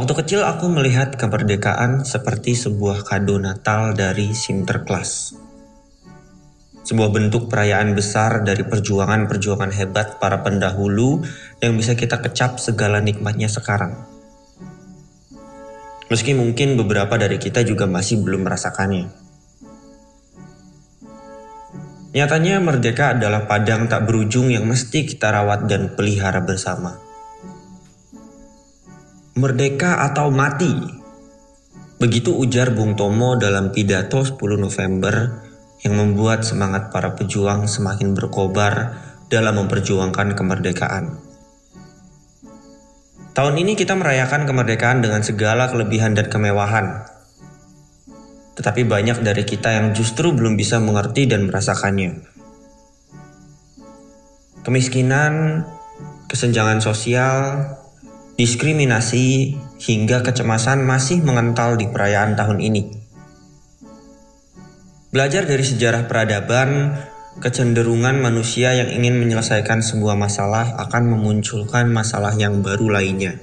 Waktu kecil aku melihat kemerdekaan seperti sebuah kado Natal dari Sinterklas. Sebuah bentuk perayaan besar dari perjuangan-perjuangan hebat para pendahulu yang bisa kita kecap segala nikmatnya sekarang. Meski mungkin beberapa dari kita juga masih belum merasakannya. Nyatanya merdeka adalah padang tak berujung yang mesti kita rawat dan pelihara bersama. Merdeka atau mati. Begitu ujar Bung Tomo dalam pidato 10 November yang membuat semangat para pejuang semakin berkobar dalam memperjuangkan kemerdekaan. Tahun ini kita merayakan kemerdekaan dengan segala kelebihan dan kemewahan. Tetapi banyak dari kita yang justru belum bisa mengerti dan merasakannya. Kemiskinan, kesenjangan sosial, diskriminasi, hingga kecemasan masih mengental di perayaan tahun ini. Belajar dari sejarah peradaban, kecenderungan manusia yang ingin menyelesaikan sebuah masalah akan memunculkan masalah yang baru lainnya.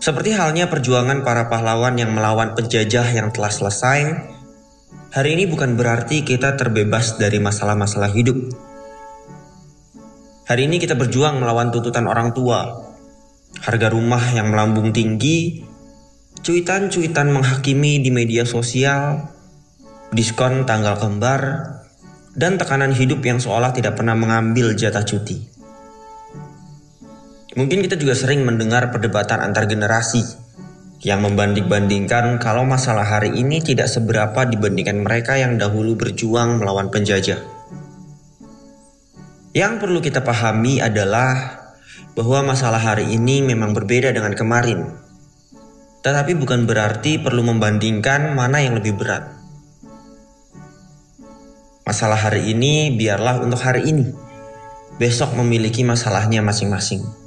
Seperti halnya perjuangan para pahlawan yang melawan penjajah yang telah selesai, hari ini bukan berarti kita terbebas dari masalah-masalah hidup. Hari ini kita berjuang melawan tuntutan orang tua, harga rumah yang melambung tinggi, cuitan-cuitan menghakimi di media sosial, diskon tanggal kembar, dan tekanan hidup yang seolah tidak pernah mengambil jatah cuti. Mungkin kita juga sering mendengar perdebatan antar generasi yang membanding-bandingkan kalau masalah hari ini tidak seberapa dibandingkan mereka yang dahulu berjuang melawan penjajah. Yang perlu kita pahami adalah bahwa masalah hari ini memang berbeda dengan kemarin. Tetapi bukan berarti perlu membandingkan mana yang lebih berat. Masalah hari ini biarlah untuk hari ini. Besok memiliki masalahnya masing-masing.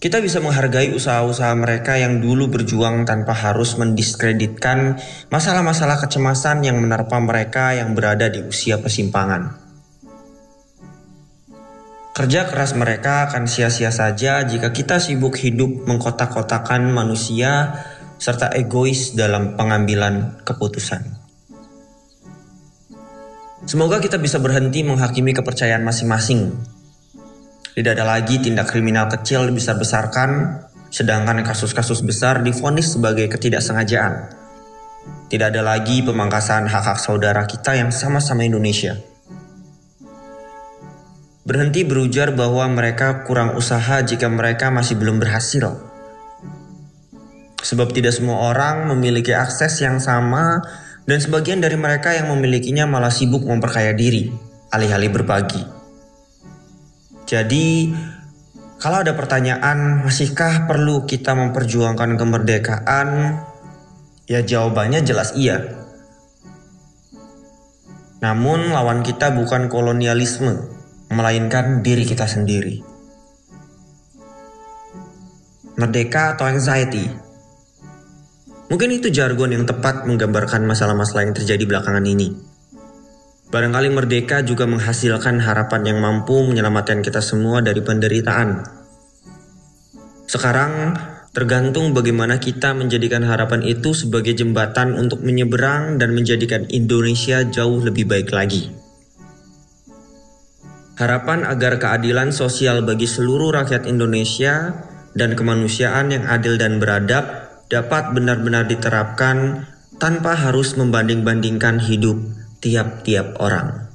Kita bisa menghargai usaha-usaha mereka yang dulu berjuang tanpa harus mendiskreditkan masalah-masalah kecemasan yang menerpa mereka yang berada di usia persimpangan. Kerja keras mereka akan sia-sia saja jika kita sibuk hidup mengkotak-kotakan manusia serta egois dalam pengambilan keputusan. Semoga kita bisa berhenti menghakimi kepercayaan masing-masing tidak ada lagi tindak kriminal kecil dibesar-besarkan, sedangkan kasus-kasus besar difonis sebagai ketidaksengajaan. Tidak ada lagi pemangkasan hak-hak saudara kita yang sama-sama Indonesia. Berhenti berujar bahwa mereka kurang usaha jika mereka masih belum berhasil. Sebab tidak semua orang memiliki akses yang sama dan sebagian dari mereka yang memilikinya malah sibuk memperkaya diri, alih-alih berbagi. Jadi, kalau ada pertanyaan, masihkah perlu kita memperjuangkan kemerdekaan? Ya jawabannya jelas iya. Namun lawan kita bukan kolonialisme, melainkan diri kita sendiri. Merdeka atau anxiety? Mungkin itu jargon yang tepat menggambarkan masalah-masalah yang terjadi belakangan ini. Barangkali merdeka juga menghasilkan harapan yang mampu menyelamatkan kita semua dari penderitaan. Sekarang, tergantung bagaimana kita menjadikan harapan itu sebagai jembatan untuk menyeberang dan menjadikan Indonesia jauh lebih baik lagi. Harapan agar keadilan sosial bagi seluruh rakyat Indonesia dan kemanusiaan yang adil dan beradab dapat benar-benar diterapkan tanpa harus membanding-bandingkan hidup tiap-tiap orang.